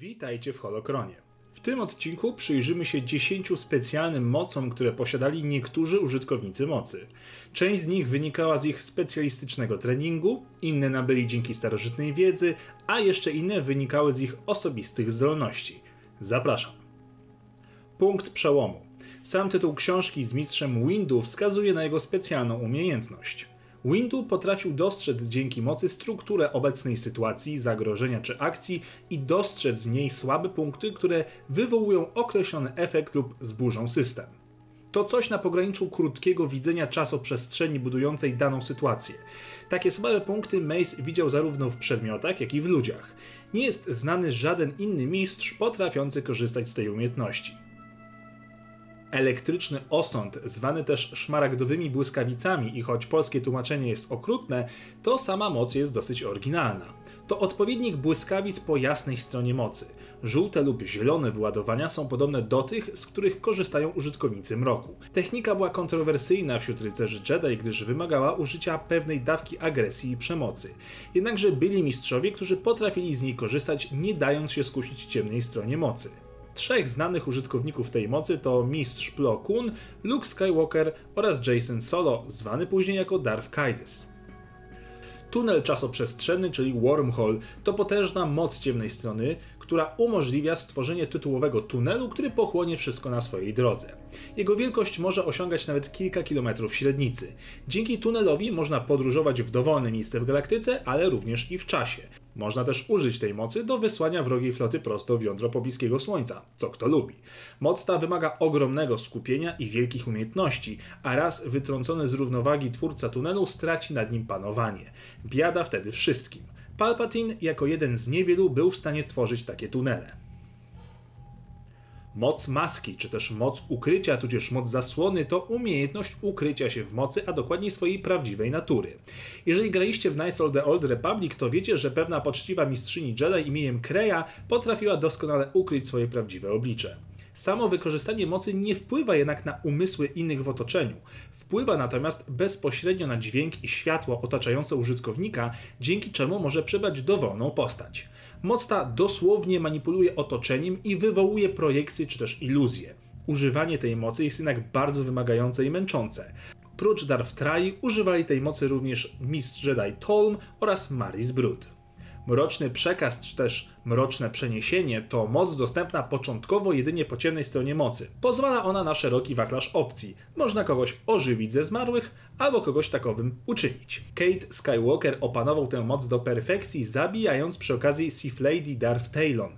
Witajcie w Holokronie. W tym odcinku przyjrzymy się 10 specjalnym mocom, które posiadali niektórzy użytkownicy mocy. Część z nich wynikała z ich specjalistycznego treningu, inne nabyli dzięki starożytnej wiedzy, a jeszcze inne wynikały z ich osobistych zdolności. Zapraszam. Punkt przełomu. Sam tytuł książki z mistrzem Windu wskazuje na jego specjalną umiejętność. Windu potrafił dostrzec dzięki mocy strukturę obecnej sytuacji, zagrożenia czy akcji i dostrzec w niej słabe punkty, które wywołują określony efekt lub zburzą system. To coś na pograniczu krótkiego widzenia czasoprzestrzeni budującej daną sytuację. Takie słabe punkty Mace widział zarówno w przedmiotach, jak i w ludziach. Nie jest znany żaden inny mistrz potrafiący korzystać z tej umiejętności. Elektryczny osąd, zwany też szmaragdowymi błyskawicami i choć polskie tłumaczenie jest okrutne, to sama moc jest dosyć oryginalna. To odpowiednik błyskawic po jasnej stronie mocy. Żółte lub zielone wyładowania są podobne do tych, z których korzystają użytkownicy mroku. Technika była kontrowersyjna wśród rycerzy Jedi, gdyż wymagała użycia pewnej dawki agresji i przemocy. Jednakże byli mistrzowie, którzy potrafili z niej korzystać, nie dając się skusić ciemnej stronie mocy. Trzech znanych użytkowników tej mocy to mistrz Plo Koon, Luke Skywalker oraz Jason Solo, zwany później jako Darth Kaides. Tunel czasoprzestrzenny, czyli wormhole, to potężna moc ciemnej strony, która umożliwia stworzenie tytułowego tunelu, który pochłonie wszystko na swojej drodze. Jego wielkość może osiągać nawet kilka kilometrów średnicy. Dzięki tunelowi można podróżować w dowolne miejsce w galaktyce, ale również i w czasie. Można też użyć tej mocy do wysłania wrogiej floty prosto w jądro pobliskiego Słońca, co kto lubi. Moc ta wymaga ogromnego skupienia i wielkich umiejętności, a raz wytrącony z równowagi twórca tunelu straci nad nim panowanie. Biada wtedy wszystkim. Palpatine jako jeden z niewielu był w stanie tworzyć takie tunele. Moc maski, czy też moc ukrycia, tudzież moc zasłony, to umiejętność ukrycia się w mocy, a dokładniej swojej prawdziwej natury. Jeżeli graliście w Knights of the Old Republic, to wiecie, że pewna poczciwa mistrzyni Jedi imieniem Kreja potrafiła doskonale ukryć swoje prawdziwe oblicze. Samo wykorzystanie mocy nie wpływa jednak na umysły innych w otoczeniu. Wpływa natomiast bezpośrednio na dźwięk i światło otaczające użytkownika, dzięki czemu może przybrać dowolną postać. Moc ta dosłownie manipuluje otoczeniem i wywołuje projekcje czy też iluzje. Używanie tej mocy jest jednak bardzo wymagające i męczące. Prócz Darth Trai używali tej mocy również mistrz Jedi Tolm oraz Maris Brud. Mroczny przekaz czy też mroczne przeniesienie to moc dostępna początkowo jedynie po ciemnej stronie mocy. Pozwala ona na szeroki wachlarz opcji. Można kogoś ożywić ze zmarłych, albo kogoś takowym uczynić. Kate Skywalker opanował tę moc do perfekcji, zabijając przy okazji Sith Lady Darth Talon.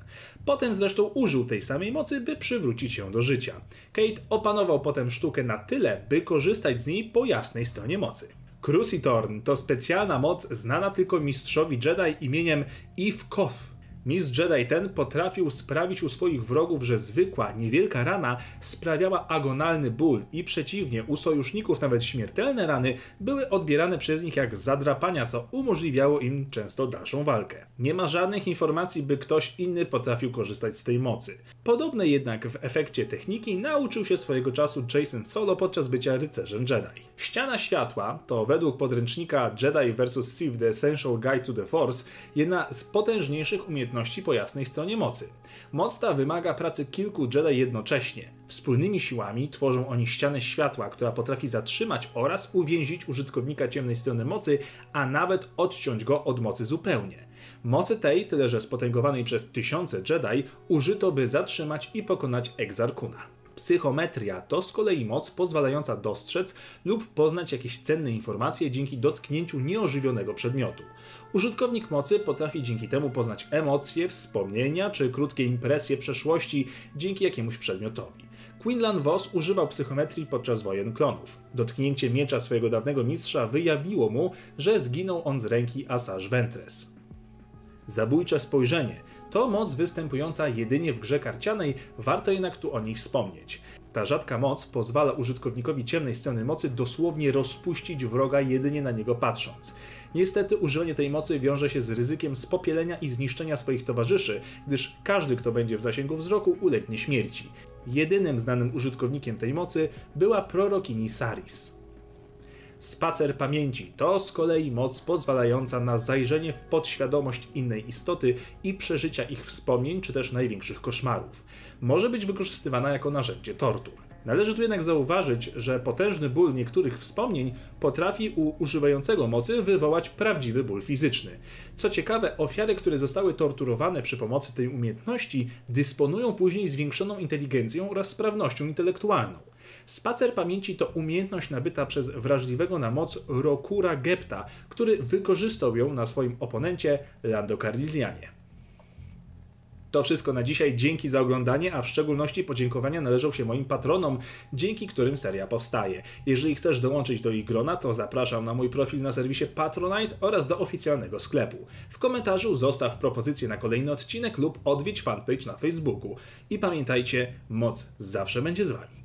Potem zresztą użył tej samej mocy, by przywrócić ją do życia. Kate opanował potem sztukę na tyle, by korzystać z niej po jasnej stronie mocy. Crucitorn to specjalna moc znana tylko mistrzowi Jedi imieniem Eve Koth. Mistrz Jedi ten potrafił sprawić u swoich wrogów, że zwykła, niewielka rana sprawiała agonalny ból i przeciwnie, u sojuszników nawet śmiertelne rany były odbierane przez nich jak zadrapania, co umożliwiało im często dalszą walkę. Nie ma żadnych informacji, by ktoś inny potrafił korzystać z tej mocy. Podobne jednak w efekcie techniki nauczył się swojego czasu Jason Solo podczas bycia rycerzem Jedi. Ściana światła to według podręcznika Jedi vs. Sith The Essential Guide to the Force jedna z potężniejszych umiejętności umiejętności po jasnej stronie mocy. Moc ta wymaga pracy kilku Jedi jednocześnie. Wspólnymi siłami tworzą oni ścianę światła, która potrafi zatrzymać oraz uwięzić użytkownika ciemnej strony mocy, a nawet odciąć go od mocy zupełnie. Mocy tej, tyle że spotęgowanej przez tysiące Jedi, użyto by zatrzymać i pokonać Exarkuna. Psychometria to z kolei moc pozwalająca dostrzec lub poznać jakieś cenne informacje dzięki dotknięciu nieożywionego przedmiotu. Użytkownik mocy potrafi dzięki temu poznać emocje, wspomnienia czy krótkie impresje przeszłości dzięki jakiemuś przedmiotowi. Quinlan Voss używał psychometrii podczas wojen klonów. Dotknięcie miecza swojego dawnego mistrza wyjawiło mu, że zginął on z ręki Asajj Ventress. Zabójcze spojrzenie to moc występująca jedynie w grze karcianej, warto jednak tu o niej wspomnieć. Ta rzadka moc pozwala użytkownikowi ciemnej strony mocy dosłownie rozpuścić wroga jedynie na niego patrząc. Niestety używanie tej mocy wiąże się z ryzykiem spopielenia i zniszczenia swoich towarzyszy, gdyż każdy, kto będzie w zasięgu wzroku, ulegnie śmierci. Jedynym znanym użytkownikiem tej mocy była prorokini Saris. Spacer pamięci to z kolei moc pozwalająca na zajrzenie w podświadomość innej istoty i przeżycia ich wspomnień czy też największych koszmarów. Może być wykorzystywana jako narzędzie tortur. Należy tu jednak zauważyć, że potężny ból niektórych wspomnień potrafi u używającego mocy wywołać prawdziwy ból fizyczny. Co ciekawe, ofiary, które zostały torturowane przy pomocy tej umiejętności, dysponują później zwiększoną inteligencją oraz sprawnością intelektualną. Spacer pamięci to umiejętność nabyta przez wrażliwego na moc Rokura Gepta, który wykorzystał ją na swoim oponencie Lando Carlisianie. To wszystko na dzisiaj. Dzięki za oglądanie, a w szczególności podziękowania należą się moim patronom, dzięki którym seria powstaje. Jeżeli chcesz dołączyć do ich grona, to zapraszam na mój profil na serwisie Patronite oraz do oficjalnego sklepu. W komentarzu zostaw propozycję na kolejny odcinek lub odwiedź fanpage na Facebooku. I pamiętajcie, moc zawsze będzie z wami.